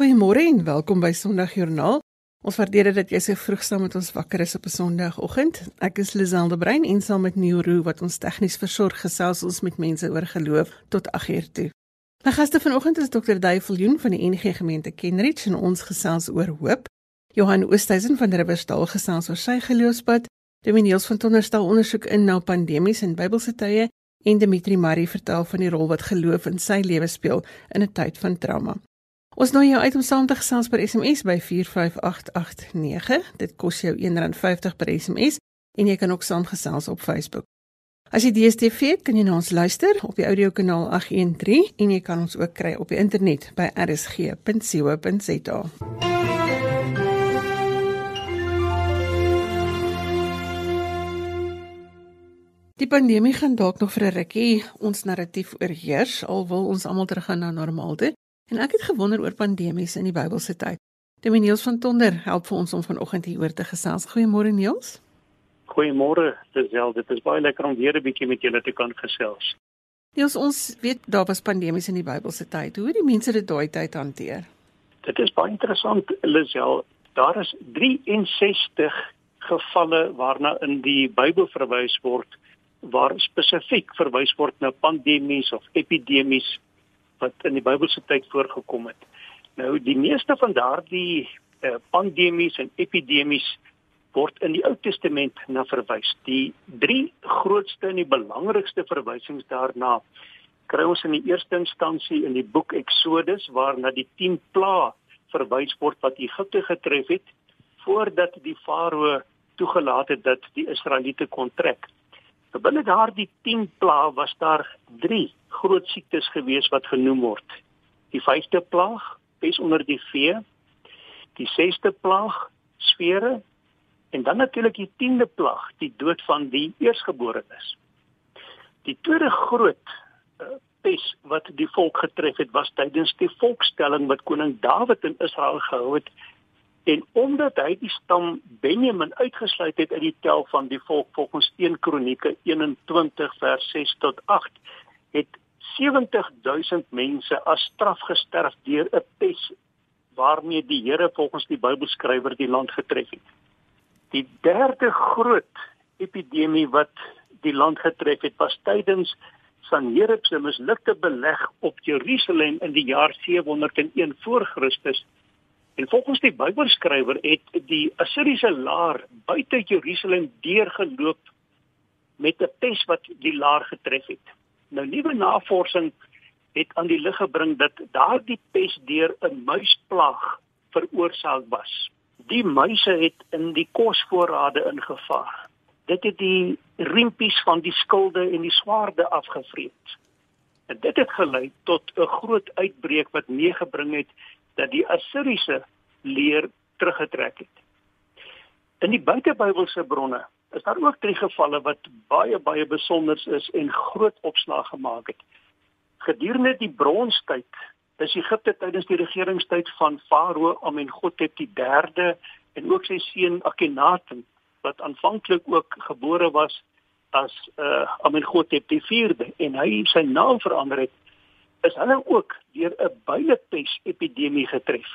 Goeiemôre en welkom by Sondagjoernaal. Ons waardeer dit dat jy so vroeg saam met ons wakker is op 'n Sondagoggend. Ek is Liselde Brein en saam met Neuro wat ons tegnies versorg gesels ons met mense oor geloof tot 8uur toe. My gaste vanoggend is Dr. Duifeljoen van die NG Gemeente Kenridge en ons gesels oor hoop. Johan Oosthuizen van Riversdal gesels oor sy geloofspad. Dominiels van Tonderstal ondersoek in na pandemies en Bybelse tye en Dimitri Marie vertel van die rol wat geloof in sy lewe speel in 'n tyd van trauma. Ons nooi jou uit om saam te gesels per SMS by 45889. Dit kos jou R1.50 per SMS en jy kan ook saamgesels op Facebook. As jy DStv het, kan jy na ons luister op die audiokanaal 813 en jy kan ons ook kry op die internet by rsg.co.za. Die pandemie gaan dalk nog vir 'n rukkie ons narratief oorheers, al wil ons almal teruggaan na normaal toe. En ek het gewonder oor pandemies in die Bybelse tyd. Dominiels van Tonder help vir ons om vanoggend hieroor te gesels. Goeiemôre Niels. Goeiemôre, Giselle. Dit is baie lekker om weer 'n bietjie met julle te kan gesels. Niels, ons weet daar was pandemies in die Bybelse tyd. Hoe het die mense dit daai tyd hanteer? Dit is baie interessant, Lisel. Daar is 63 gevalle waarna in die Bybel verwys word waar spesifiek verwys word na pandemies of epidemies wat in die Bybelse tyd voorgekom het. Nou die meeste van daardie uh, pandemies en epidemies word in die Ou Testament na verwys. Die drie grootste en die belangrikste verwysings daarna kry ons in die eerste instansie in die boek Eksodus waarna die 10 plaae verwys word wat Egipte getref het voordat die farao toegelaat het dat die Israeliete kon trek. Nou, binne daardie 10 plaae was daar 3 groot siektes gewees wat genoem word. Die vyfde plaag, pes onder die vee, die sesde plaag, sfere en dan natuurlik die 10de plaag, die dood van die eersgeborenes. Die tweede groot uh, pes wat die volk getref het was tydens die volkstelling wat koning Dawid in Israel gehou het en omdat hy die stam Benjamin uitgesluit het uit die tel van die volk volgens 1 Kronieke 21 vers 6 tot 8 het 70000 mense as straf gesterf deur 'n pes waarmee die Here volgens die Bybelskrywer die land getref het. Die derde groot epidemie wat die land getref het was tydens Sanherib se mislukte beleg op Jerusalem in die jaar 701 voor Christus. En volgens die Bybelskrywer het die Assiriese laar buite Jerusalem deurgeloop met 'n pes wat die laar getref het. Nou nuwe navorsing het aan die lig gebring dat daardie pes deur 'n muisplaag veroorsaak was. Die muise het in die kosvoorrade ingevaar. Dit het die riempies van die skilde en die swaarde afgevreet. En dit het gelei tot 'n groot uitbreek wat meegebring het dat die Assiriese leer teruggetrek het. In die buitebybelse bronne is daar ook drie gevalle wat baie baie besonder is en groot opslag gemaak het. Gedurende die bronstyd is Egipte tydens die regeringstyd van Farao Amenhotep III en ook sy seun Akhenaten wat aanvanklik ook gebore was as uh, Amenhotep IV en hy sy naam verander het is hulle ook deur 'n builepes epidemie getref.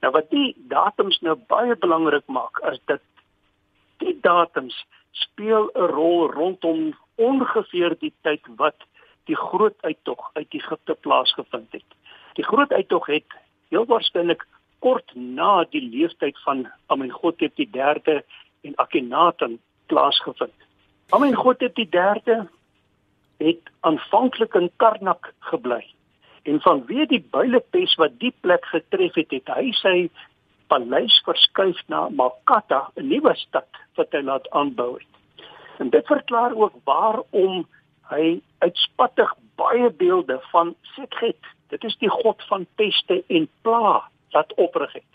Nou wat die datums nou baie belangrik maak is dat die datums speel 'n rol rondom ongeveer die tyd wat die groot uittog uit Egipte plaasgevind het. Die groot uittog het heel waarskynlik kort na die leeftyd van Amenhotep III en Akhenaten plaasgevind. Amenhotep III het aanvanklik in Karnak gebly. En vanweë die builepes wat die plek getref het, het hy sy paleis verskuif na Makata, 'n nuwe stad wat hy laat aanbou het. En dit verklaar ook waarom hy uitspattig baie beelde van Sekhet, dit is die god van peste en pla, laat oprig het.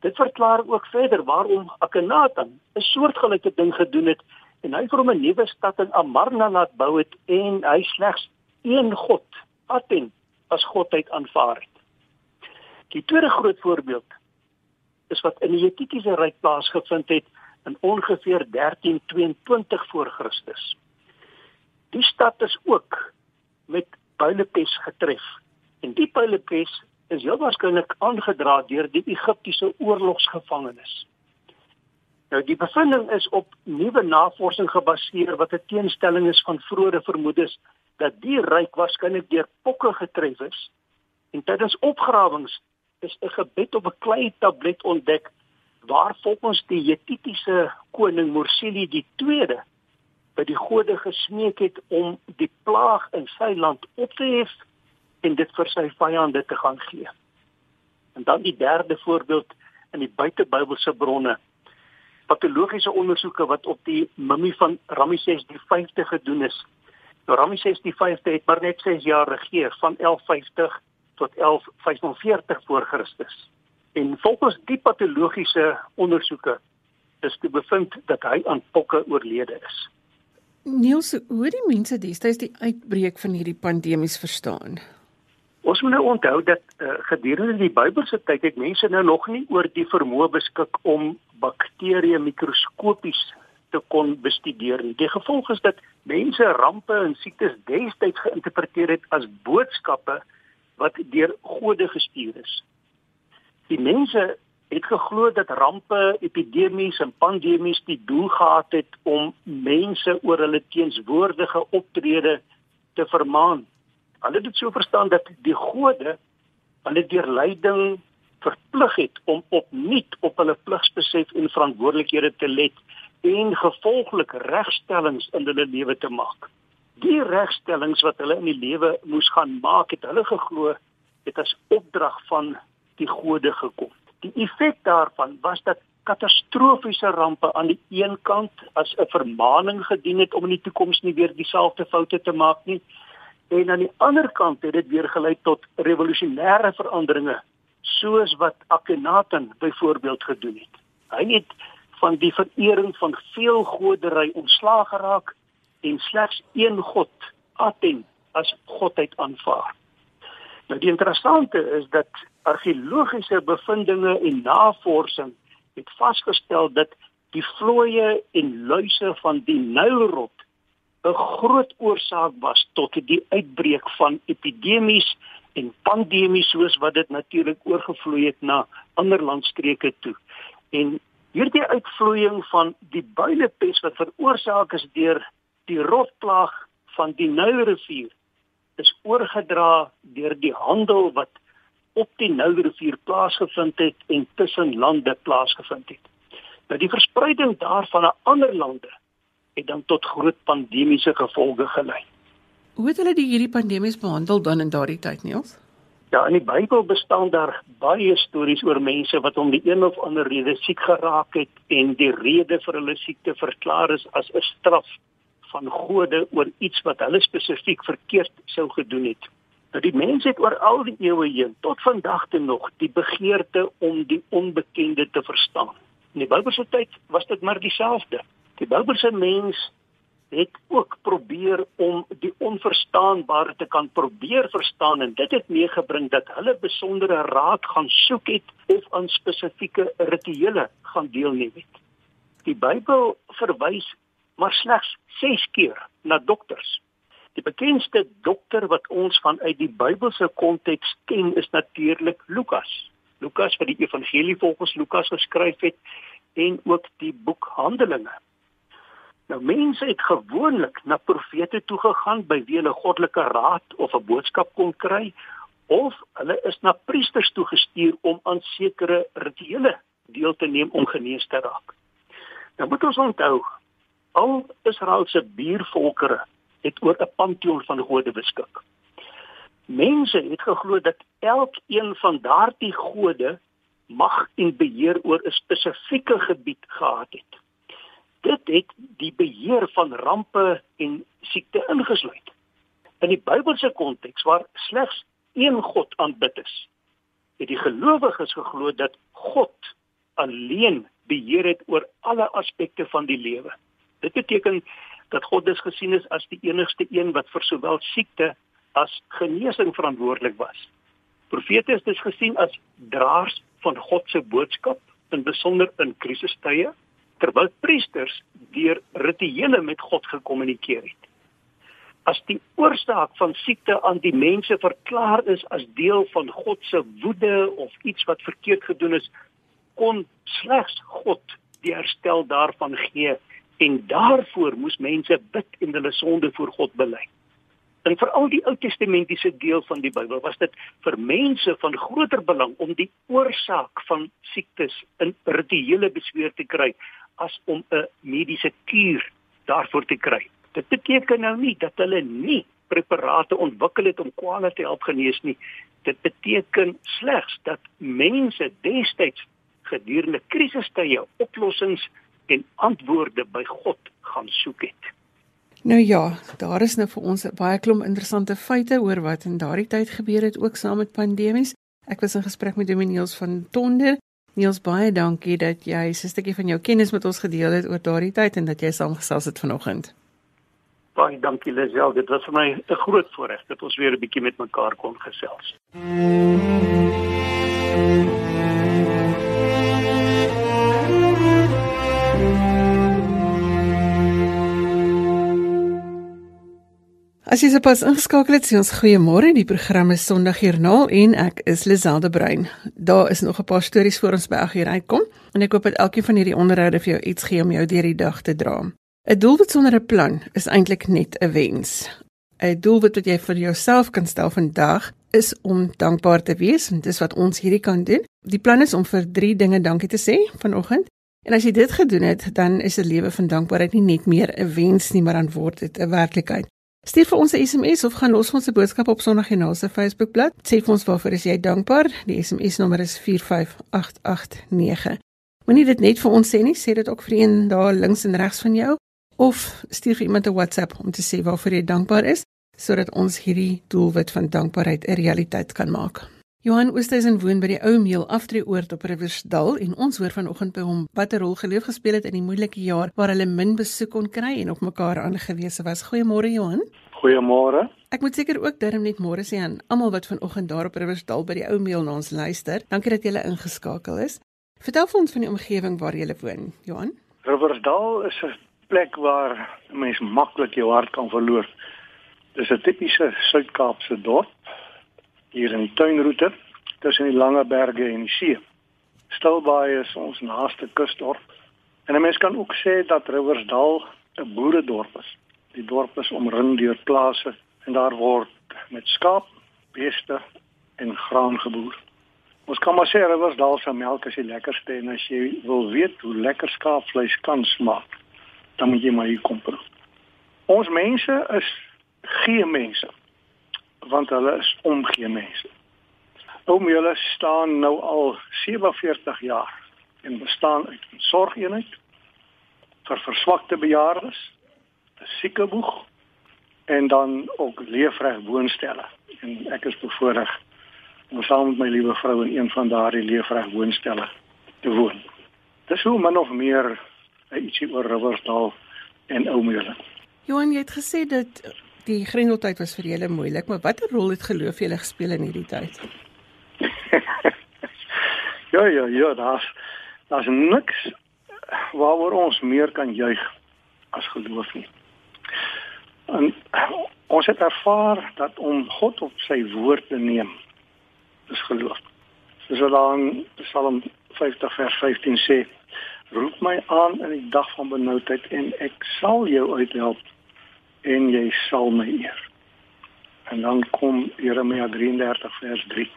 Dit verklaar ook verder waarom Akhenaten 'n soortgelyke ding gedoen het en hy vir hom 'n nuwe stad in Amarna laat bou het en hy slegs een god, Aten, as godheid aanvaar het. Die tweede groot voorbeeld is wat in die Hittitiese ryk plaasgevind het in ongeveer 1322 voor Christus. Die stad is ook met builepes getref en die builepes is heel waarskynlik aangedra deur die Egiptiese oorlogsgevangenes. Nou die bevinding is op nuwe navorsing gebaseer wat 'n teenstelling is van vroeëre vermoedes dat die ryk waarskynlik deur pokke getref is en tydens opgrawings is 'n gebed op 'n klein tablet ontdek waar volgens die Hittitiese koning Morsili die 2de by die gode gesmeek het om die plaag in sy land op te hef en dit vir sy vyande te gaan gee. En dan die derde voorbeeld in die buitebybelse bronne patologiese ondersoeke wat op die mummie van Ramses die 5de gedoen is. Nou Ramses die 5de het maar net 6 jaar regeer van 1150 tot 1145 voor Christus. En volgens die patologiese ondersoeke is te bevind dat hy aan pokke oorlede is. Niels, hoe het die mense destyds die uitbreek van hierdie pandemies verstaan? Ons moet nou onthou dat uh, gedurende die Bybelse tyd het mense nou nog nie oor die vermoë beskik om bakterieë mikroskopies te kon bestudeer nie. Die gevolg is dat mense rampe en siektes destyds geïnterpreteer het as boodskappe wat deur gode gestuur is. Die mense het geglo dat rampe, epidemies en pandemies die doel gehad het om mense oor hulle teenswoordige optrede te vermaan. Hulle het dit so verstaan dat die gode hulle deur lyding verplig het om opnuut op hulle pligsbesef en verantwoordelikhede te let en gevolglik regstellings in hulle lewe te maak. Die regstellings wat hulle in die lewe moes gaan maak, het hulle geglo het as opdrag van die gode gekom. Die effek daarvan was dat katastrofiese rampe aan die een kant as 'n vermaaning gedien het om in die toekoms nie weer dieselfde foute te maak nie en aan die ander kant het dit weer gelei tot revolusionêre veranderinge soos wat Akhenaten byvoorbeeld gedoen het. Hy het van die verering van veel godery ontslaag geraak en slegs een god, Aten, as godheid aanvaar. Nou die interessante is dat argeologiese bevindinge en navorsing het vasgestel dat die vlooie en luise van die Nylrot 'n groot oorsaak was tot die uitbreek van epidemies en pandemies soos wat dit natuurlik oorgevloei het na ander landstreke toe. En hierdie uitvloeiing van die builepes wat veroorsaak is deur die rotplaag van die Nylrivier is oorgedra deur die handel wat op die Nylrivier plaasgevind het en tussen lande plaasgevind het. Nou die verspreiding daarvan na ander lande het dan tot groot pandemiese gevolge gelei. Hoe het hulle die hierdie pandemies behandel dan in daardie tyd, Niels? Ja, in die Bybel bestaan daar baie stories oor mense wat om die een of ander rede siek geraak het en die rede vir hulle siekte verklaar is as 'n straf van gode oor iets wat hulle spesifiek verkeerd sou gedoen het. Nou die mense het oor al die eeue heen tot vandag toe nog die begeerte om die onbekende te verstaan. In die Bybelse tyd was dit maar dieselfde. Die Bybelse mens het ook probeer om die onverstaanbare te kan probeer verstaan en dit het meegebring dat hulle besondere raad gaan soek het of aan spesifieke rituele gaan deelneem het. Die Bybel verwys maar slegs 6 keer na dokters. Die bekendste dokter wat ons vanuit die Bybelse konteks ken is natuurlik Lukas. Lukas wat die evangelie volgens Lukas geskryf het en ook die boek Handelinge. Nou mense het gewoonlik na profete toe gegaan by wie hulle goddelike raad of 'n boodskap kon kry of hulle is na priesters toe gestuur om aan sekere rituele deel te neem om genees te raak. Nou moet ons onthou, al Israel se buurvolkere het oor 'n pantheon van gode beskik. Mense het geglo dat elkeen van daardie gode mag en beheer oor 'n spesifieke gebied gehad het dit het die beheer van rampe en siekte ingesluit. In die Bybelse konteks waar slegs een God aanbid is, het die gelowiges geglo dat God alleen beheer het oor alle aspekte van die lewe. Dit beteken dat God dus gesien is as die enigste een wat vir sowel siekte as genesing verantwoordelik was. Profete is dus gesien as draers van God se boodskap in besonder in krisistye terwyl priesters deur rituele met God gekommunikeer het. as die oorsaak van siekte aan die mense verklaar is as deel van God se woede of iets wat verkeerd gedoen is, kon slegs God die herstel daarvan gee en daarvoor moes mense bid en hulle sonde voor God bely. En vir al die Ou Testamentiese deel van die Bybel was dit vir mense van groter belang om die oorsaak van siektes in rituele besweer te kry as om 'n mediese kuur daarvoor te kry. Dit beteken nou nie dat hulle nie preparate ontwikkel het om kwale te help genees nie. Dit beteken slegs dat mense destyds gedurende krisistye oplossings en antwoorde by God gaan soek het. Nou ja, daar is nou vir ons baie klomp interessante feite oor wat in daardie tyd gebeur het ook saam met pandemies. Ek was in gesprek met Dominiels van Tonder. Niels baie dankie dat jy 'n stukkie van jou kennis met ons gedeel het oor daardie tyd en dat jy saamgesels het vanoggend. Baie dankie Lisel, dit was vir my 'n groot voorreg dat ons weer 'n bietjie met mekaar kon gesels. As jy sopas ingeskakel het, sê ons goeiemôre. Die program is Sondagjoernaal en ek is Liselde Brein. Daar is nog 'n paar stories voor ons by 8:00 uitkom en ek hoop dat elkeen van hierdie onderhoude vir jou iets gee om jou deur die dag te dra. 'n Doelwit sonder 'n plan is eintlik net 'n wens. 'n Doelwit wat jy vir jouself kan stel vandag is om dankbaar te wees en dis wat ons hierdie kan doen. Die plan is om vir 3 dinge dankie te sê vanoggend. En as jy dit gedoen het, dan is 'n lewe van dankbaarheid nie net meer 'n wens nie, maar dan word dit 'n werklikheid. Stuur vir ons 'n SMS of gaan los ons 'n boodskap op Sondag Genaal se Facebookblad. Sê vir ons waarvoor is jy dankbaar? Die SMS nommer is 45889. Moenie dit net vir ons sê nie, sê dit ook vir een daar links en regs van jou of stuur vir iemand 'n WhatsApp om te sê waarvoor jy dankbaar is sodat ons hierdie doelwit van dankbaarheid 'n realiteit kan maak. Johan Oosthuizen woon by die ou meel aftreeoord op Riversdal en ons hoor vanoggend by hom wat 'n rol geloof gespeel het in die moeilike jaar waar hulle min besoek kon kry en op mekaar aangewese was. Goeiemôre Johan. Goeiemôre. Ek moet seker ook darm net môre sê aan almal wat vanoggend daar op Riversdal by die ou meel na ons luister. Dankie dat julle ingeskakel is. Vertel vir ons van die omgewing waar jy woon, Johan. Riversdal is 'n plek waar 'n mens maklik jou hart kan verloor. Dis 'n tipiese Suid-Kaapse dorp hier in die tuinroete tussen die lange berge en die see. Stilbaai is ons naaste kusdorp. En 'n mens kan ook sê dat Riversdal 'n boeredorp is. Die dorp is omring deur plase en daar word met skaap, beeste en graan geboer. Ons kan maar sê Riversdal se melk is die lekkerste en as jy wil weet hoe lekker skaapvleis kan smaak, dan moet jy maar hier kom proe. Ons mense is geen mense want hulle is omgee mense. Oom julle staan nou al 47 jaar en bestaan uit 'n sorgeenheid vir verswakte bejaardes, 'n siekeboeg en dan ook leefreg woonstelle. En ek is bevoorreg om saam met my liewe vrou in een van daardie leefreg woonstelle te woon. Dis hoe min of meer ietsie oor Riversdal en Oumele. Johan, jy het gesê dat die grendeltyd was vir julle moeilik, maar watter rol het geloof julle gespeel in hierdie tyd? ja, ja, ja, daar's daar's niks waaroor ons meer kan juig as geloof nie. En ons het ervaar dat om God op sy woord te neem is geloof. Soos wat dan Psalm 50 vers 15 sê, roep my aan in die dag van benoudheid en ek sal jou uithelp en jy sal my eer. En dan kom Jeremia 33 vers 3.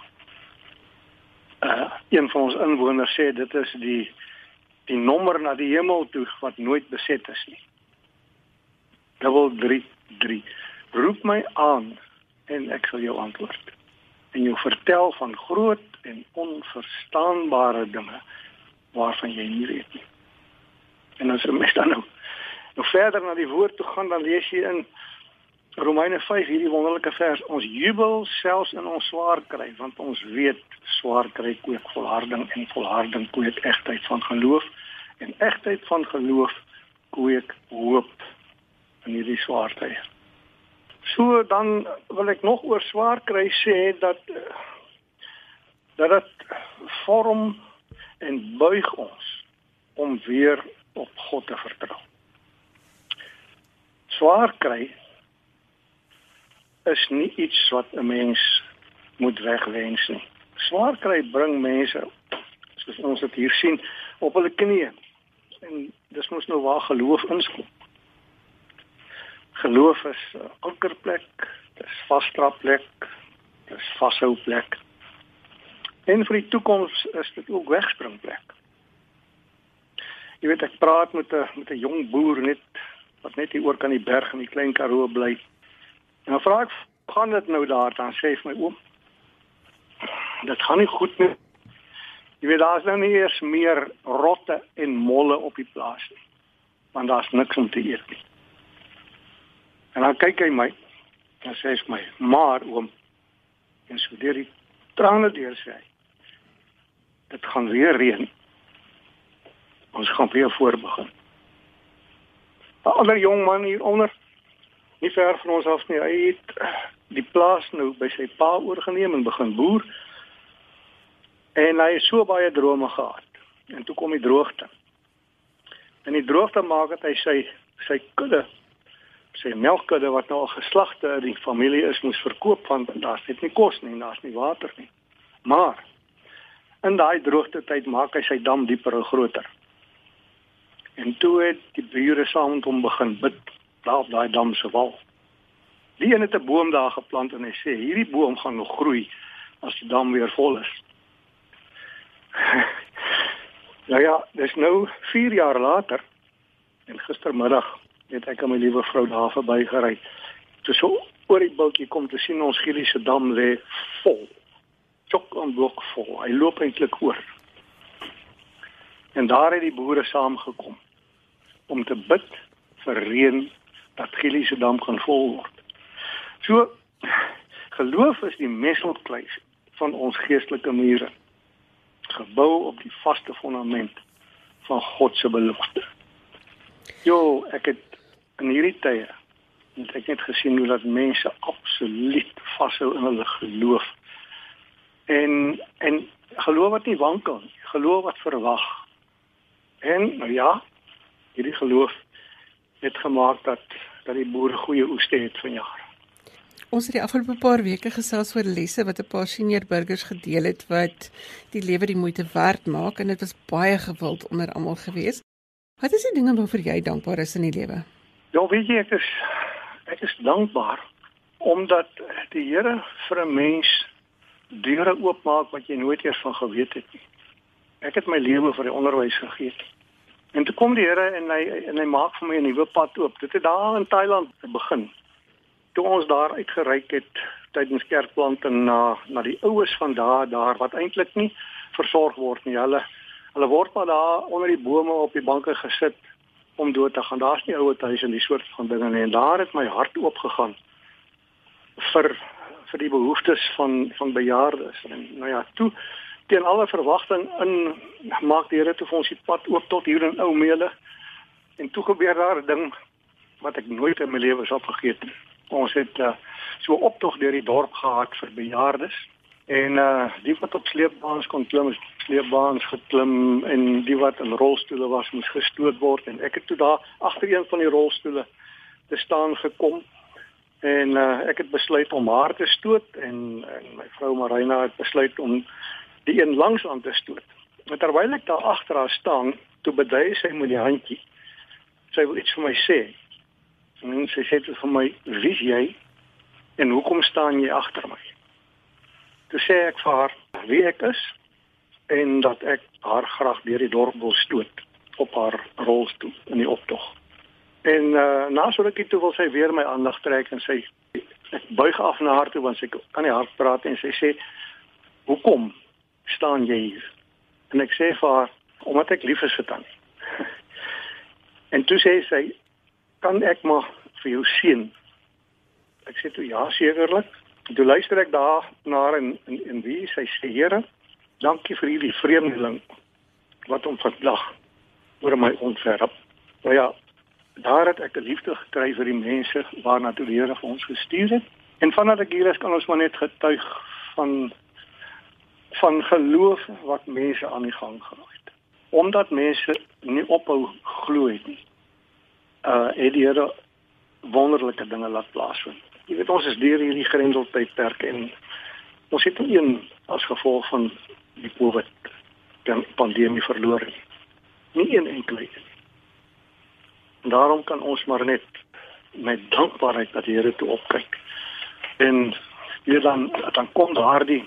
Uh een van ons inwoners sê dit is die die nommer na die hemel toe wat nooit beset is nie. Dubbel 33. Roep my aan en ek sal jou antwoord. En jou vertel van groot en onverstaanbare dinge waarvan jy nie weet nie. En as jy mes dan nou nou verder na die woord toe gaan dan lees jy in Romeine 5 hierdie wonderlike vers ons jubel selfs in ons swaar kry want ons weet swaar kry kweek volharding en volharding kweek egtheid van geloof en egtheid van geloof kweek hoop in hierdie swaar tye. So dan wil ek nog oor swaar kry sê dat dat dit vorm en buig ons om weer op God te vertrou. Swaar kry is nie iets wat 'n mens moet wegwens nie. Swaar kry bring mense soos ons dit hier sien op hulle knieë. En dis mos nou waar geloof inskom. Geloof is 'n ankerplek, dis vasdraplek, dis vashouplek. En vir die toekoms is dit ook wegspringplek. Jy weet ek praat met 'n met 'n jong boer net wat net hier oor kan die berg in die klein Karoo bly. En dan vra ek, "Gaan dit nou daar?" Dan sê my oom, "Dit gaan nie goed nie. Jy weet daar's nou nie eers meer rotte en molle op die plaas nie. Want daar's niks om te eet nie." En dan kyk hy my en sê vir my, "Maar oom, en so deur die trane deur sê hy, dit gaan weer reën. Ons gaan weer voorbegin." 'n ander jong man hier onder nie ver van ons af nie. Hy het die plaas nou by sy pa oorgeneem en begin boer. En hy het so baie drome gehad. En toe kom die droogte. En die droogte maak dat hy sy sy kudde sy melkkudde wat nou al geslagte in die familie is moes verkoop want daar's net nie kos nie, daar's nie water nie. Maar in daai droogte tyd maak hy sy dam dieper en groter. En toe het die bure saam met hom begin bid daar op daai dam se wal. Die een het 'n boom daar geplant en hy sê hierdie boom gaan nog groei as die dam weer vol is. nou ja, dis nou 4 jaar later en gistermiddag het ek aan my liewe vrou daar verbygery. Toe so oor die bultjie kom te sien ons Gielie se dam lê vol. Chok en blok vol. Hy loop eintlik oor. En daar het die boere saamgekom om te bid vir reën dat Gielie se dam kan vol word. So geloof is die messelkluis van ons geestelike mure gebou op die vaste fondament van God se belofte. Jo, ek het in hierdie tye het ek net gesien hoe dat mense absoluut vashou in hulle geloof. En en geloof wat nie wankel nie, geloof wat verwag. En nou ja, hierdie geloof het gemaak dat dat die boere goeie oeste het vanjaar. Ons het die afgelope paar weke gesels oor lesse wat 'n paar senior burgers gedeel het wat die lewe die moeite werd maak en dit was baie gewild onder almal gewees. Wat is die dinge waarvoor jy dankbaar is in die lewe? Ja, weet jy ek is ek is dankbaar omdat die Here vir 'n mens deure oopmaak wat jy nooit eers van geweet het nie. Ek het my lewe vir die onderwys gegee. En toe kom die Here en hy en hy maak vir my 'n nuwe pad oop. Dit het daar in Thailand begin. Toe ons daar uitgereik het tydens kerkplanting na na die oues van daar daar wat eintlik nie versorg word nie. Hulle hulle word maar daar onder die bome op die banke gesit om dood te gaan. Daar's nie ouer huise en die soort van dinge nie. En daar het my hart oop gegaan vir vir die behoeftes van van bejaardes. En nou ja, toe teen alle verwagting in maak die Here toe vir ons die pad oop tot hier in Ou Meele. En toe gebeur daar 'n ding wat ek nooit in my lewe sal vergeet nie. Ons het uh, so optog deur die dorp gehad vir bejaardes en uh die wat op sleepbaans kon klim, sleepbaans geklim en die wat in rolstoele was moes gestoot word en ek het toe daar agter een van die rolstoele te staan gekom en uh, ek het besluit om haar te stoot en, en my vrou Marina het besluit om die een langs aan te stoot. En terwyl ek daar agter haar staan, toe bedui sy met die handjie. Sy wil iets vir my sê. En sy sê vir my, "Wie is jy? En hoekom staan jy agter my?" Toe sê ek vir haar wie ek is en dat ek haar graag deur die dorp wil stoot op haar rolstoel in die optog. En uh, na so rukkie toe wil sy weer my aandag trek en sy buig af na haar toe want sy kan nie hard praat en sy sê hoekom staan jy hier? En ek sê vir haar, omdat ek lief is vir tannie. en toe sê sy, kan ek maar vir jou seën? Ek sê toe ja, sekerlik. Toe luister ek daar na haar en, en en wie sy sê, Here, dankie vir hierdie vreemdeling wat hom vandag oor my ontferp. Nou ja, daar het ek 'n liefde gekry vir die mense waarna toe die Here vir ons gestuur het. En vandat ek hier is, kan ons maar net getuig van van geloof wat mense aan die gang geraak het. Omdat mense nie ophou glo het nie. Uh het die Here wonderlike dinge laat plaasvind. jy weet ons is deur hierdie grendeltydperk en ons het nie een as gevolg van die COVID pandemie verloor nie. Nie een enkele een. En daarom kan ons maar net met dankbaarheid dat die Here toe opkyk. En hier dan dan kom daardie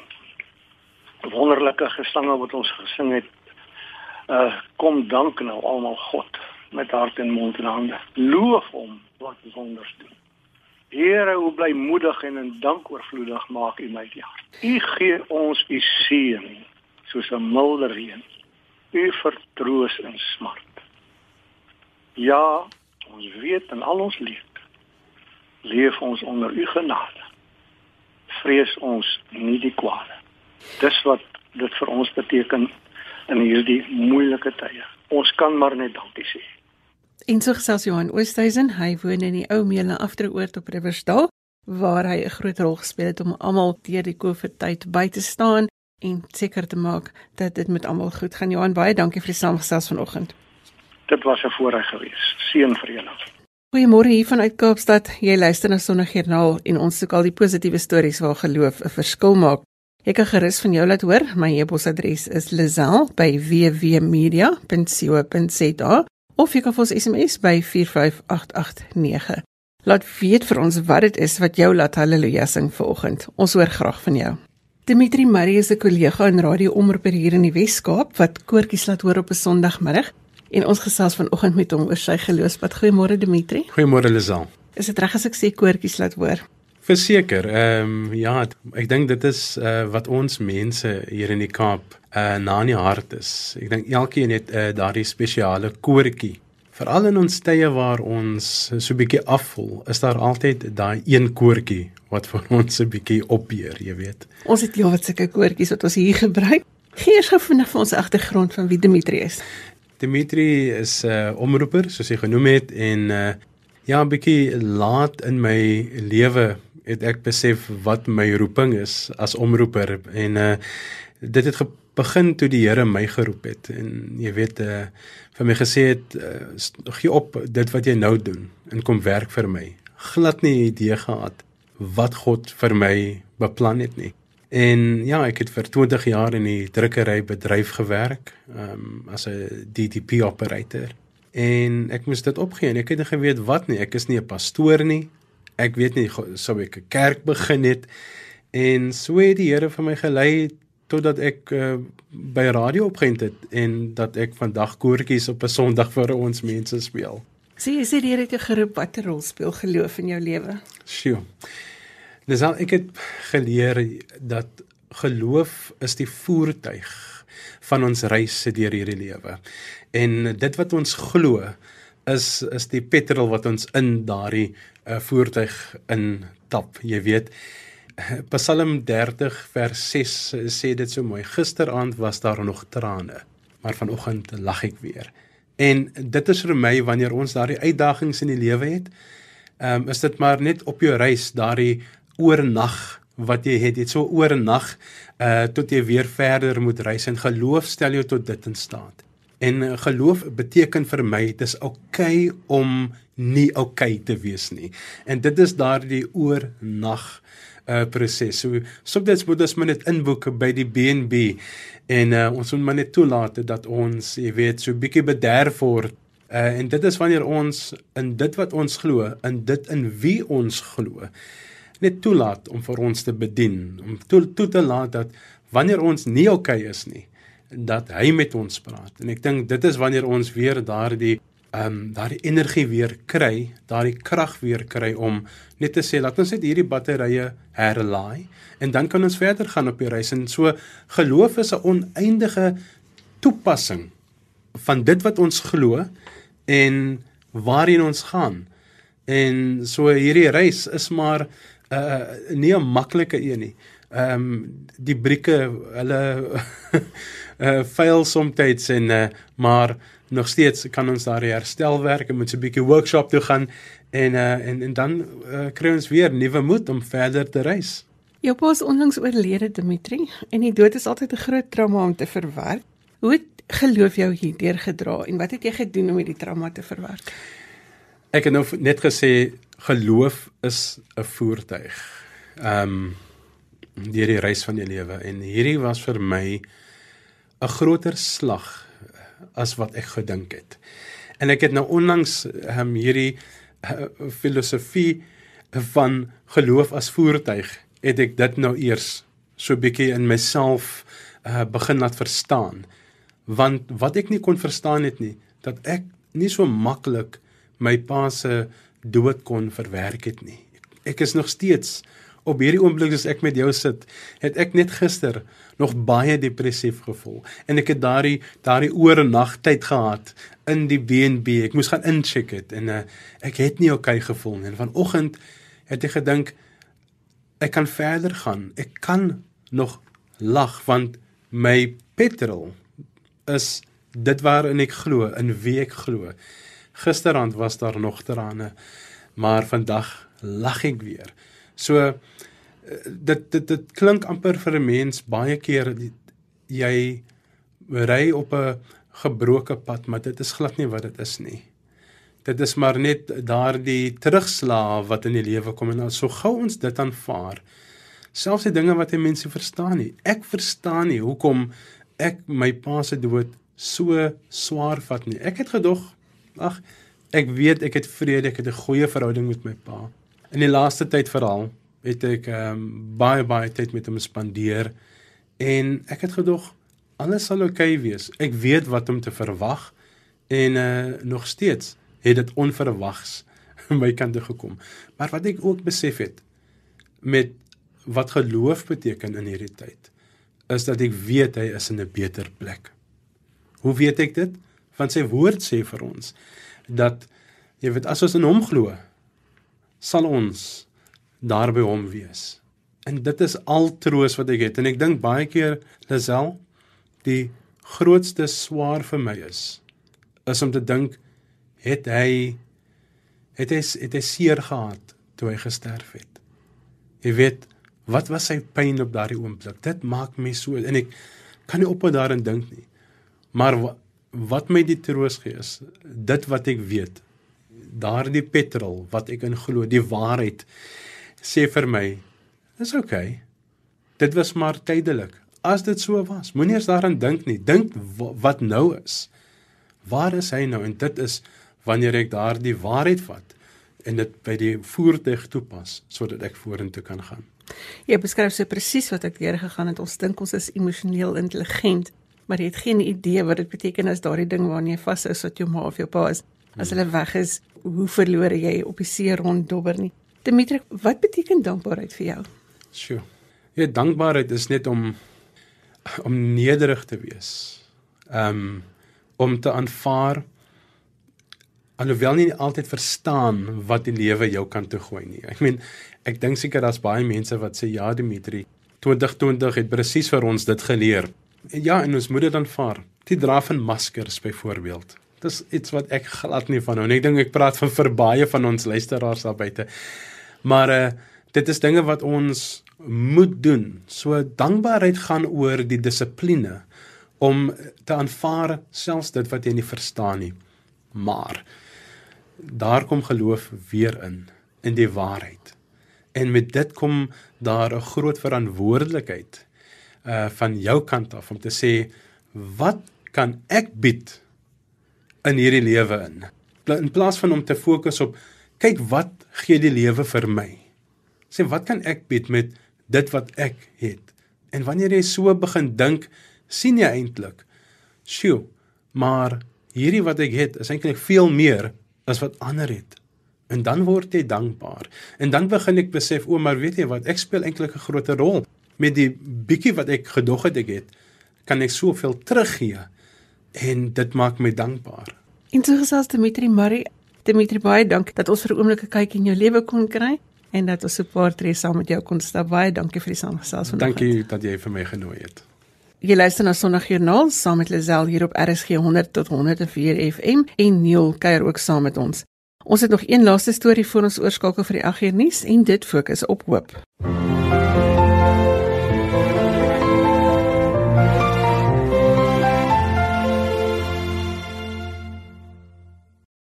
wonderlike gesange wat ons gesing het. Uh kom dank nou almal God met hart en mond en hande. Loof hom wat wonders doen. Here, hoe blymoedig en in dank oorvloedig maak U my hart. U gee ons U seën soos 'n milde reën. U vertroos in smart. Ja, ons weet in al ons lewe leef ons onder U genade. Vrees ons nie die kwade. Dis wat dit vir ons beteken in hierdie moeilike tye. Ons kan maar net dankie sê. En so gesels Johan Oosthuizen, hy woon in die ou Mele Afteroord op Riversdal waar hy 'n groot rol gespeel het om almal deur die COVID tyd by te staan en seker te maak dat dit met almal goed gaan. Johan, baie dankie vir die saamgesels vanoggend. Dit was 'n voorreg geweest. Seën vir julle. Goeiemôre hier vanuit Kaapstad. Jy luister na Sondagjoernaal en ons soek al die positiewe stories waar geloof 'n verskil maak. Jy kan gerus van jou laat hoor. My e-posadres is lazel@wwmedia.co.za of jy kan vir ons SMS by 45889. Laat weet vir ons wat dit is wat jou laat haleluja sing vanoggend. Ons hoor graag van jou. Dimitri Marie is 'n kollega in Radio Omroep hier in die Wes-Kaap wat koortjies laat hoor op 'n Sondagmiddag en ons gesels vanoggend met hom oor sy geloofspad. Goeiemôre Dimitri. Goeiemôre Lisel. Is dit reg as ek sê koortjies laat hoor? Verseker. Ehm um, ja, ek dink dit is uh, wat ons mense hier in die Kaap uh na in die hart is. Ek dink elkeen het uh, daardie spesiale koortjie. Veral in ons tye waar ons so bietjie afvoel, is daar altyd daai een koortjie wat vir ons 'n bietjie opbeer, jy weet. Ons het ja wat sulke koortjies wat ons hier gebruik. Gee eens gou vinnig vir ons agtergrond van wie Dimitri is. Dimitri is 'n uh, omroeper, soos hy genoem het en uh ja, 'n bietjie laat in my lewe het ek besef wat my roeping is as omroeper en uh dit het begin toe die Here my geroep het en jy weet uh vir my gesê het uh, gee op dit wat jy nou doen en kom werk vir my. Glad nie idee gehad wat God vir my beplan het nie. En ja, ek het vir 20 jaar in die drukkery bedryf gewerk, um as 'n DTP operator. En ek moes dit opgee en ek het nie geweet wat nie. Ek is nie 'n pastoor nie. Ek weet nie sou ek 'n kerk begin het en so het die Here vir my gelei totdat ek uh, by radio opgeënt het en dat ek vandag koortjies op 'n Sondag vir ons mense speel. Sien jy sê die Here het jou geroep watter rol speel geloof in jou lewe? Sjoe. Dis al ek het geleer dat geloof is die voertuig van ons reis deur hierdie lewe. En dit wat ons glo is is die petrol wat ons in daardie uh, voertuig in tap. Jy weet, Psalm 30 vers 6 sê dit so mooi. Gisteraand was daar nog trane, maar vanoggend lag ek weer. En dit is vir my wanneer ons daardie uitdagings in die lewe het, ehm um, is dit maar net op jou reis daardie oornag wat jy het, het so oornag uh tot jy weer verder moet reis en geloof stel jou tot dit in staat. En uh, geloof beteken vir my dit is oukei okay om nie oukei okay te wees nie. En dit is daardie oornag uh proses. So soms moet ons maar net inboek by die BNB en uh, ons moet maar net toelaat dat ons, jy weet, so bietjie bederf word. Uh en dit is wanneer ons in dit wat ons glo, in dit in wie ons glo, net toelaat om vir ons te bedien, om toe, toe te laat dat wanneer ons nie oukei okay is nie, dat hy met ons praat. En ek dink dit is wanneer ons weer daardie ehm um, daardie energie weer kry, daardie krag weer kry om net te sê laat ons net hierdie batterye herlaai en dan kan ons verder gaan op die reis en so geloof is 'n oneindige toepassing van dit wat ons glo en waarheen ons gaan. En so hierdie reis is maar uh, nie 'n maklike een nie. Ehm um, die brieke hulle uh fail soms en uh, maar nog steeds kan ons daar herstelwerk en met so 'n bietjie workshop toe gaan en uh, en en dan uh, kry ons weer nuwe moed om verder te reis. Jou pa is onlangs oorlede Dimitri en die dood is altyd 'n groot trauma om te verwerk. Hoe het geloof jou hierdeur gedra en wat het jy gedoen om hierdie trauma te verwerk? Ek het nou net gesê geloof is 'n voertuig. Ehm um, deur die reis van die lewe en hierdie was vir my 'n groter slag as wat ek gedink het. En ek het nou onlangs um, hierdie uh, filosofie van geloof as voertuig het ek dit nou eers so bietjie in myself uh, begin laat verstaan want wat ek nie kon verstaan het nie dat ek nie so maklik my pa se dood kon verwerk het nie. Ek is nog steeds op hierdie oomblik as ek met jou sit, het ek net gister nog baie depressief gevoel en ek het daardie daardie oor nag tyd gehad in die B&B. Ek moes gaan incheck het en uh, ek het nie okay gevoel nie. En vanoggend het ek gedink ek kan verder gaan. Ek kan nog lag want my petrol is dit waarin ek glo, in wie ek glo. Gisterand was daar nog trane, maar vandag lag ek weer. So dit dit dit klink amper vir 'n mens baie keer jy ry op 'n gebroke pad, maar dit is glad nie wat dit is nie. Dit is maar net daardie terugslag wat in die lewe kom en so gou ons dit aanvaar. Selfs die dinge wat jy mense verstaan nie. Ek verstaan nie hoekom ek my pa se dood so swaar vat nie. Ek het gedog, ag, ek weet ek het vrede, ek het 'n goeie verhouding met my pa. In die laaste tyd veral het ek ehm um, baie baie tyd met hom spandeer en ek het gedog alles sal oukei okay wees. Ek weet wat om te verwag en uh nog steeds het dit onverwags my kant toe gekom. Maar wat ek ook besef het met wat geloof beteken in hierdie tyd is dat ek weet hy is in 'n beter plek. Hoe weet ek dit? Want sy woord sê vir ons dat jy weet as ons in hom glo, sal ons daar by hom wees. En dit is al troos wat ek het en ek dink baie keer Lazel die grootste swaar vir my is is om te dink het hy het hy het hy seer gehad toe hy gesterf het. Jy weet Wat was sy pyn op daardie oomblik? Dit maak my so en ek kan nie ophou daarin dink nie. Maar wat, wat my die troos gee is dit wat ek weet. Daardie petrol wat ek in glo, die waarheid sê vir my, dis oukei. Okay. Dit was maar tydelik. As dit so was, moenie eens daaraan dink nie. Dink wat nou is. Waar is hy nou? En dit is wanneer ek daardie waarheid vat en dit by die voertuig toepas sodat ek vorentoe kan gaan. Jy beskryf so presies wat ek deur gegaan het. Ons dink ons is emosioneel intelligent, maar jy het geen idee wat dit beteken as daardie ding waarna jy vas is wat jou ma of jou pa is. As hulle weg is, hoe verloor jy op die see rond dobber nie. Dimitri, wat beteken dankbaarheid vir jou? Sjoe. Ja, dankbaarheid is net om om nederig te wees. Um om te aanvaar alhoewel nie altyd verstaan wat die lewe jou kan toe gooi nie. Ek meen, ek dink seker daar's baie mense wat sê ja Dimitri, 2020 het presies vir ons dit geleer. En ja, en ons moet dit aanvaar. Die dra van maskers byvoorbeeld. Dis iets wat ek glad nie van hou nie. Ek dink ek praat van vir baie van ons luisteraars daar buite. Maar uh dit is dinge wat ons moet doen. So dankbaarheid gaan oor die dissipline om te aanvaar selfs dit wat jy nie verstaan nie. Maar daar kom geloof weer in in die waarheid. En met dit kom daar 'n groot verantwoordelikheid uh van jou kant af om te sê wat kan ek bied in hierdie lewe in? In plaas van om te fokus op kyk wat gee die lewe vir my. Sê wat kan ek bied met dit wat ek het? En wanneer jy so begin dink, sien jy eintlik, "Sjoe, maar hierdie wat ek het is eintlik veel meer as wat ander het. En dan word jy dankbaar. En dan begin ek besef, o, maar weet jy wat, ek speel eintlik 'n groot rol met die bietjie wat ek gedog het ek het, kan ek soveel teruggee en dit maak my dankbaar. En so gesels Dimitri Marie, Dimitri baie dank dat ons vir 'n oomblik 'n kyk in jou lewe kon kry en dat ons 'n paar tree saam met jou kon stap. Baie dankie vir die saamgesels vandag. Dankie dat jy vir my genooi het. Jy luister na Sondagjoernaal saam met Lisel hier op RSG 100 tot 104 FM en Neil kuier ook saam met ons. Ons het nog een laaste storie voor ons oorskakel vir die 8 uur nuus en dit fokus op hoop.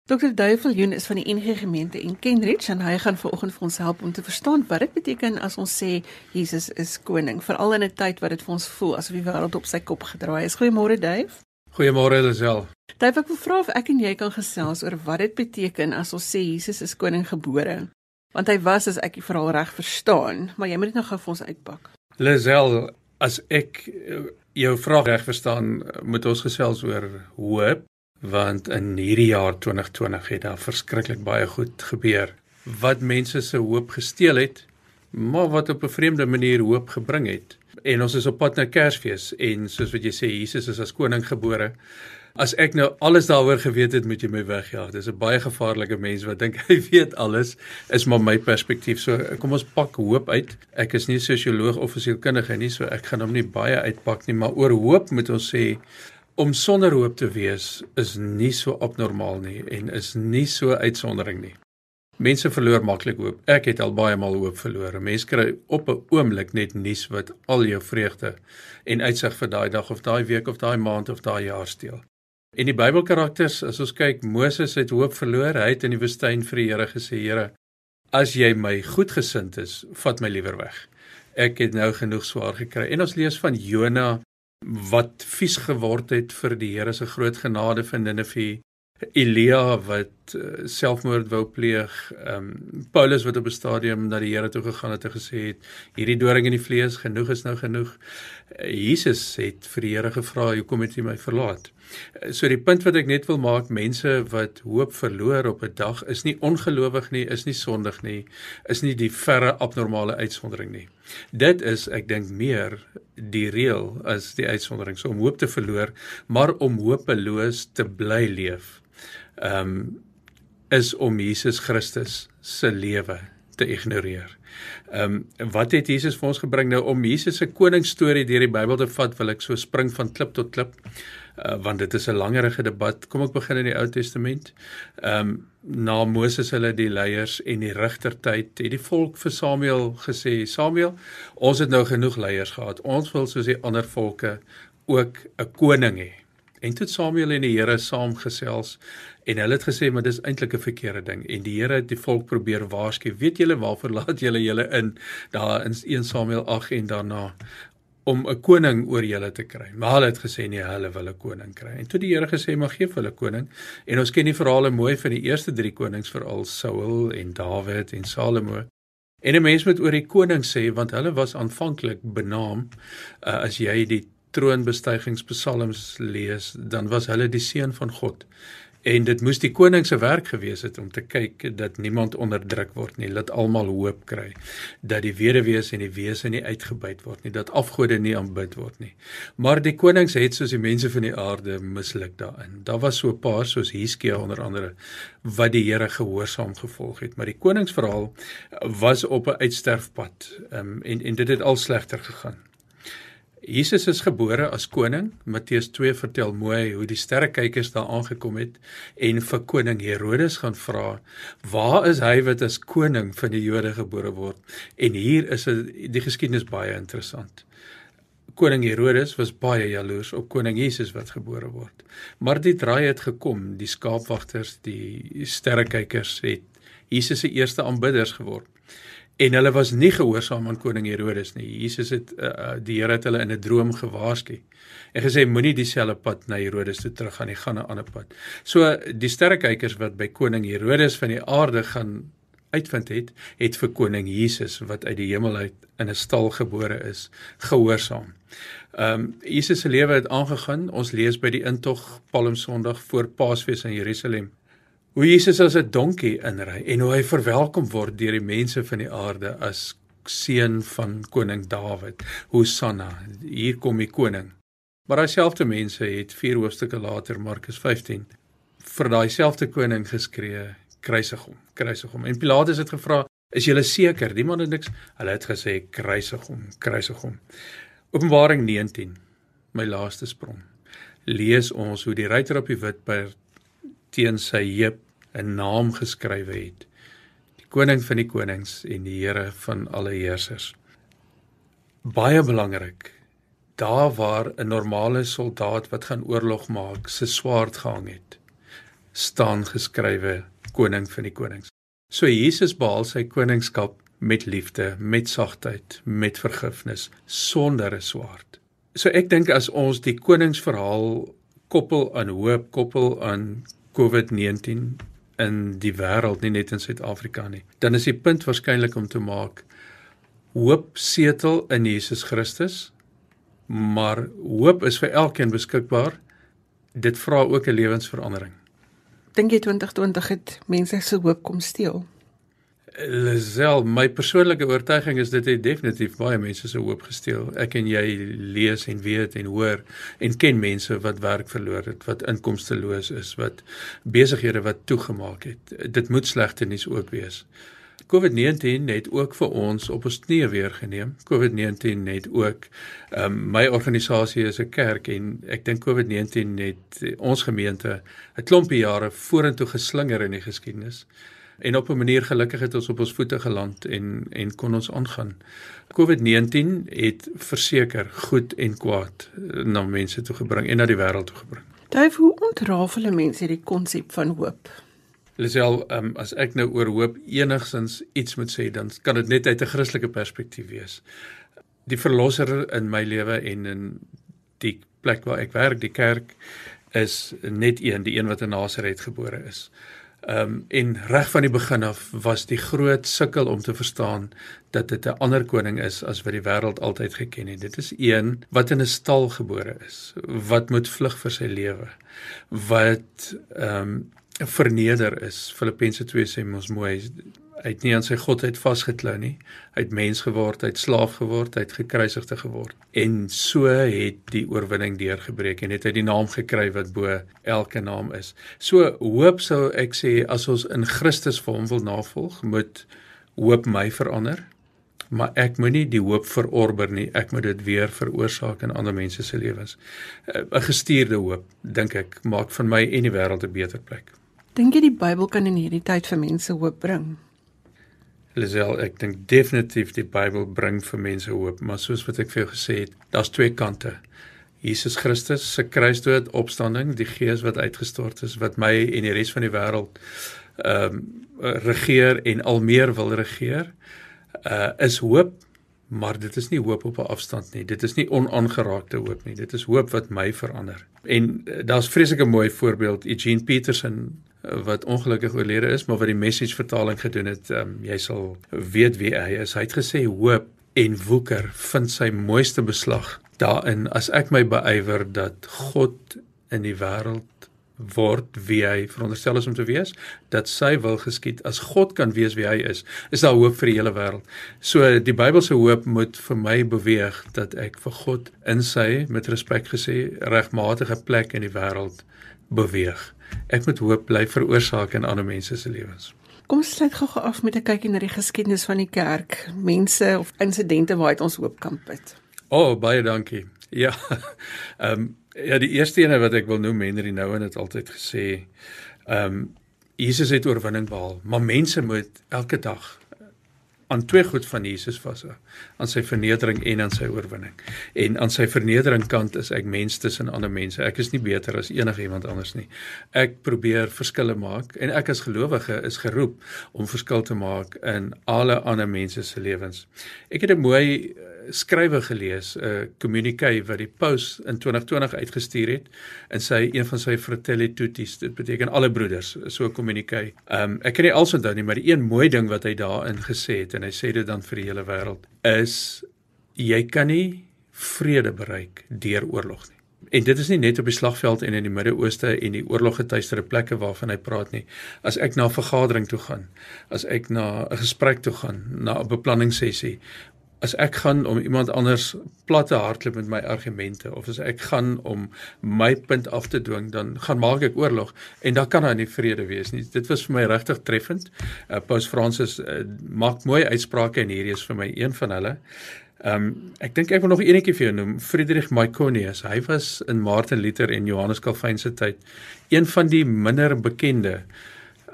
Dr. Duiveljoen is van die NG Gemeente in Kenridge en hy gaan vanoggend vir ons help om te verstaan wat dit beteken as ons sê Jesus is koning, veral in 'n tyd wat dit vir ons voel asof die wêreld op sy kop gedraai is. Goeiemôre Duif. Goeiemôre Lisel. Duif, ek wil vra of ek en jy kan gesels oor wat dit beteken as ons sê Jesus is koning gebore. Want hy was as ek die verhaal reg verstaan, maar jy moet dit nou gou vir ons uitpak. Lisel, as ek eh, jou vraag reg verstaan, moet ons gesels oor hoop want in hierdie jaar 2020 het daar verskriklik baie goed gebeur. Wat mense se hoop gesteel het maar wat op 'n vreemde manier hoop gebring het. En ons is op pad na Kersfees en soos wat jy sê Jesus is as koning gebore. As ek nou alles daaroor geweet het moet jy my wegjaag. Dis 'n baie gevaarlike mens wat dink hy weet alles is maar my perspektief. So kom ons pak hoop uit. Ek is nie sosioloog of sielkundige nie so ek gaan hom nie baie uitpak nie maar oor hoop moet ons sê om sonder hoop te wees is nie so abnormaal nie en is nie so uitsondering nie. Mense verloor maklik hoop. Ek het al baie maal hoop verloor. Mense kry op 'n oomblik net nuus wat al jou vreugde en uitsig vir daai dag of daai week of daai maand of daai jaar steel. En die Bybelkarakters, as ons kyk, Moses het hoop verloor. Hy het in die woestyn vir die Here gesê: "Here, as jy my goedgesind is, vat my liewer weg. Ek het nou genoeg swaar gekry." En ons lees van Jona wat vies geword het vir die Here se groot genade van Ninive. Elia wat uh, selfmoord wou pleeg, ehm um, Paulus wat op 'n stadium na die Here toe gegaan het en gesê het hierdie doring in die vlees genoeg is nou genoeg. Uh, Jesus het vir die Here gevra, "Hoekom het U my verlaat?" Uh, so die punt wat ek net wil maak, mense wat hoop verloor op 'n dag is nie ongelowig nie, is nie sondig nie, is nie die verre abnormale uitsondering nie. Dit is ek dink meer die reël as die uitsondering. So om hoop te verloor, maar om hopeloos te bly leef. Ehm um, is om Jesus Christus se lewe te ignoreer. Ehm um, wat het Jesus vir ons gebring nou om Jesus se koningsstorie deur die Bybel te vat, wil ek so spring van klip tot klip uh, want dit is 'n langerige debat. Kom ek begin in die Ou Testament. Ehm um, na Moses hulle die leiers en die regtertyd het die volk vir Samuel gesê: "Samuel, ons het nou genoeg leiers gehad. Ons wil soos die ander volke ook 'n koning hê." En toe Samuel en die Here saamgesels en hulle het gesê maar dis eintlik 'n verkeerde ding en die Here het die volk probeer waarsku weet julle waarvoor laat julle julle in daar in 1 Samuel 8 en daarna om 'n koning oor julle te kry. Maar hulle het gesê nee, hulle wil 'n koning kry. En toe die Here gesê maar gee vir hulle koning. En ons ken die verhale mooi van die eerste 3 konings veral Saul en Dawid en Salomo. En 'n mens moet oor die koning sê want hulle was aanvanklik benaam uh, as jy die troonbestygingspsalms lees, dan was hulle die seun van God. En dit moes die koning se werk gewees het om te kyk dat niemand onderdruk word nie, dat almal hoop kry, dat die weduwees en die wese nie uitgebuit word nie, dat afgode nie aanbid word nie. Maar die konings het soos die mense van die aarde misluk daarin. Daar was so 'n paar soos Hiskia onder andere wat die Here gehoorsaam gevolg het, maar die koningsverhaal was op 'n uitsterfpad um, en en dit het al slegter gegaan. Jesus is gebore as koning. Matteus 2 vertel mooi hoe die sterrekykers daar aangekom het en vir koning Herodes gaan vra, "Waar is hy wat as koning van die Jode gebore word?" En hier is die geskiedenis baie interessant. Koning Herodes was baie jaloers op koning Jesus wat gebore word. Maar die draai het gekom, die skaapwagters, die sterrekykers het Jesus se eerste aanbidders geword en hulle was nie gehoorsaam aan koning Herodes nie. Jesus het uh, die Here het hulle in 'n droom gewaarsku en gesê moenie dieselfde pad na Herodes toe teruggaan nie, gaan 'n ander pad. So die sterrekykers wat by koning Herodes van die aarde gaan uitvind het, het vir koning Jesus wat uit die hemel uit in 'n stal gebore is, gehoorsaam. Ehm um, Jesus se lewe het aangegaan. Ons lees by die intog Palm Sondag voor Paasfees in Jerusalem hoe Jesus as 'n donkie inry en hoe hy verwelkom word deur die mense van die aarde as seun van koning Dawid. Hosanna, hier kom die koning. Maar daai selfde mense het vier hoofstukke later Markus 15 vir daai selfde koning geskree, kruisig hom, kruisig hom. En Pilatus het gevra, "Is julle seker?" Die man het niks. Hulle het gesê, "Kruisig hom, kruisig hom." Openbaring 19, my laaste sprong. Lees ons hoe die ruiter op die wit perd teen sy heup 'n naam geskrywe het. Die koning van die konings en die Here van alle heersers. Baie belangrik. Daar waar 'n normale soldaat wat gaan oorlog maak, se swaard gehang het, staan geskrywe koning van die konings. So Jesus behaal sy koningskap met liefde, met sagtheid, met vergifnis, sonder 'n swaard. So ek dink as ons die koningsverhaal koppel aan hoop, koppel aan COVID-19 in die wêreld, nie net in Suid-Afrika nie, dan is die punt waarskynlik om te maak hoop setel in Jesus Christus. Maar hoop is vir elkeen beskikbaar. Dit vra ook 'n lewensverandering. Dink jy 2020 het mense se hoop kom steel? Lisel, my persoonlike oortuiging is dit het definitief baie mense se hoop gesteel. Ek en jy lees en weet en hoor en ken mense wat werk verloor het, wat inkomsteloos is, wat besighede wat toegemaak het. Dit moet slegte nuus ook wees. COVID-19 het ook vir ons op ons knieë weer geneem. COVID-19 het ook um, my organisasie is 'n kerk en ek dink COVID-19 het ons gemeente 'n klompie jare vorentoe geslinger in die geskiedenis en op 'n manier gelukkig het ons op ons voete geland en en kon ons aangaan. COVID-19 het verseker goed en kwaad na mense toe gebring en na die wêreld toe gebring. Dave, hoe ontrafel mense hierdie konsep van hoop? Lisel, um, as ek nou oor hoop enigsins iets moet sê, dan kan dit net uit 'n Christelike perspektief wees. Die verlosser in my lewe en in die plek waar ek werk, die kerk, is net een, die een wat in Nasaret gebore is. Ehm um, en reg van die begin af was die groot sukkel om te verstaan dat dit 'n ander koning is as wat die wêreld altyd geken het. Dit is een wat in 'n stal gebore is, wat moet vlug vir sy lewe, wat ehm um, verneder is. Filippense 2 sê mos mooi Hy het nie aan sy godheid vasgeklou nie. Hy het mens geword, hy het slaaf geword, hy het gekruisigde geword. En so het die oorwinning deurgebreek en het hy die naam gekry wat bo elke naam is. So hoop sou ek sê as ons in Christus vir hom wil navolg, moet hoop my verander. Maar ek moenie die hoop verorber nie. Ek moet dit weer veroorsaak in ander mense se lewens. 'n Gestuurde hoop, dink ek, maak van my en die wêreld 'n beter plek. Dink jy die Bybel kan in hierdie tyd vir mense hoop bring? Lisel, ek dink definitief die Bybel bring vir mense hoop, maar soos wat ek vir jou gesê het, daar's twee kante. Jesus Christus se kruisdood, opstanding, die Gees wat uitgestort is wat my en die res van die wêreld ehm um, regeer en al meer wil regeer, uh is hoop, maar dit is nie hoop op 'n afstand nie. Dit is nie onaangeraakte hoop nie. Dit is hoop wat my verander. En uh, daar's vreeslike mooi voorbeeld Eugene Peterson wat ongelukkig oorlede is, maar wat die message vertaling gedoen het, um, jy sal weet wie hy is. Hy het gesê hoop en woeker vind sy mooiste beslag daarin as ek my beywer dat God in die wêreld word wie hy veronderstel is om te wees, dat sy wil geskied. As God kan wees wie hy is, is daar hoop vir die hele wêreld. So die Bybelse hoop moet vir my beweeg dat ek vir God in sy met respek gesê regmatige plek in die wêreld beweeg ek moet hoop bly veroorsaak in ander mense se lewens. Kom ons sluit gou-gou af met 'n kykie na die geskiedenis van die kerk, mense of insidente waar dit ons hoop kan put. O, oh, baie dankie. Ja. Ehm um, ja, die eerste ene wat ek wil noem, Henry Nouwen het altyd gesê, ehm um, Jesus het oorwinning behaal, maar mense moet elke dag aan twee goed van Jesus vashou aan sy vernedering en aan sy oorwinning. En aan sy vernedering kant is ek mens tussen ander mense. Ek is nie beter as enigiemand anders nie. Ek probeer verskille maak en ek as gelowige is geroep om verskil te maak in alle ander mense se lewens. Ek het 'n mooi skrywe gelees, 'n uh, communique wat die paus in 2020 uitgestuur het in sy een van sy fratelli tutti, dit beteken alle broeders, so 'n communique. Um ek kan nie alsin onthou nie, maar die een mooi ding wat hy daarin gesê het en hy sê dit dan vir die hele wêreld is jy kan nie vrede bereik deur oorlog nie. En dit is nie net op die slagveld en in die Midde-Ooste en die oorloggetuistere plekke waarvan hy praat nie. As ek na 'n vergadering toe gaan, as ek na 'n gesprek toe gaan, na 'n beplanningssessie as ek gaan om iemand anders plat te hardloop met my argumente of as ek gaan om my punt af te dwing dan gaan maak ek oorlog en dan kan daar nie vrede wees nie dit was vir my regtig treffend uh, Paus Fransis uh, maak mooi uitsprake en hierdie is vir my een van hulle Um, ek dink ek wil nog eenetjie vir jou noem Friedrich Myconius hy was in Martin Luther en Johannes Calvin se tyd een van die minder bekende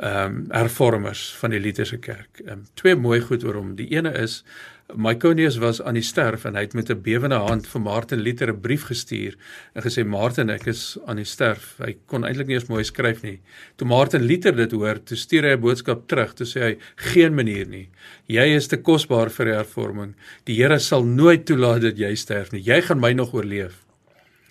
ehm um, hervormers van die Lutherse kerk. Ehm um, twee mooi goed oor hom. Die ene is Myconius was aan die sterf en hy het met 'n bewende hand vir Martin Luther 'n brief gestuur en gesê Martin, ek is aan die sterf. Hy kon eintlik nie eens mooi skryf nie. Toe Martin Luther dit hoor, toe stuur hy 'n boodskap terug. Toe sê hy: "Geen manier nie. Jy is te kosbaar vir die hervorming. Die Here sal nooit toelaat dat jy sterf nie. Jy gaan my nog oorleef."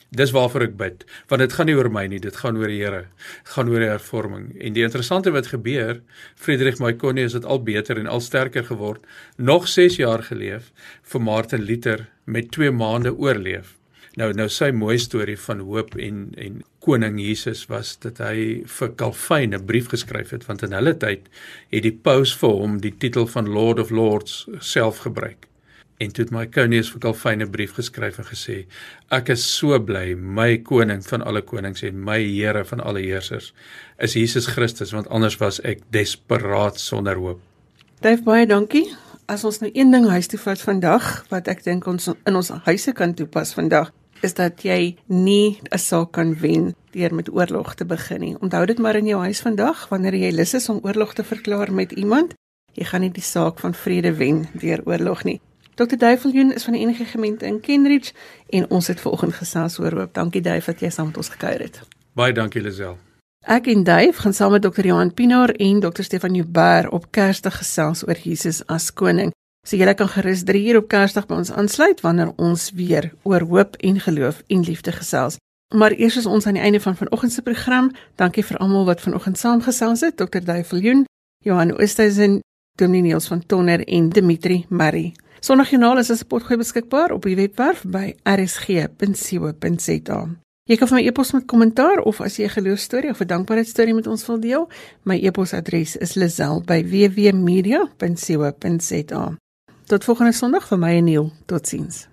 Dis waarvoor ek bid, want dit gaan nie oor my nie, dit gaan oor die Here. Dit gaan oor die hervorming. En die interessante wat gebeur, Friedrich Myconius het al beter en al sterker geword, nog 6 jaar geleef vir Martin Luther met 2 maande oorleef. Nou nou sy mooi storie van hoop en en koning Jesus was dat hy vir Calvin 'n brief geskryf het want in hulle tyd het die paus vir hom die titel van Lord of Lords self gebruik. En toe het Myconius vir Calvin 'n brief geskryf en gesê: "Ek is so bly, my koning van alle konings en my Here van alle heersers is Jesus Christus, want anders was ek desperaat sonder hoop." Dave baie dankie. As ons nou een ding huis toe vat vandag wat ek dink ons in ons huise kan toepas vandag, is dat jy nie 'n saak kan wen deur met oorlog te begin nie. Onthou dit maar in jou huis vandag wanneer jy lus is om oorlog te verklaar met iemand, jy gaan nie die saak van vrede wen deur oorlog nie. Dr. Duifeljoen is van die enige gemeente in Kenridge en ons het vanoggend gesels oor hoop. Dankie Duif dat jy saam met ons gekuier het. Baie dankie Lisel. Ek en Duif gaan saam met Dr. Johan Pinaar en Dr. Stefan Joubert op Kersdag gesels oor Jesus as koning. So julle kan gerus 3 uur op Kersdag by ons aansluit wanneer ons weer oor hoop en geloof en liefde gesels. Maar eers is ons aan die einde van vanoggend se program. Dankie vir almal wat vanoggend saamgesels het. Dr. Duifeljoen, Johan Oosthuizen, Dominee Niels van Tonner en Dimitri Marie. Sondagjoernaal is as 'n potgooi beskikbaar op die webwerf by rsg.co.za. Jy kan vir my e-pos met kommentaar of as jy 'n geloostorie of 'n dankbaarheidstorie met ons wil deel, my e-posadres is lazel@wwmedia.co.za. Tot volgende Sondag vir my en Neil. Totsiens.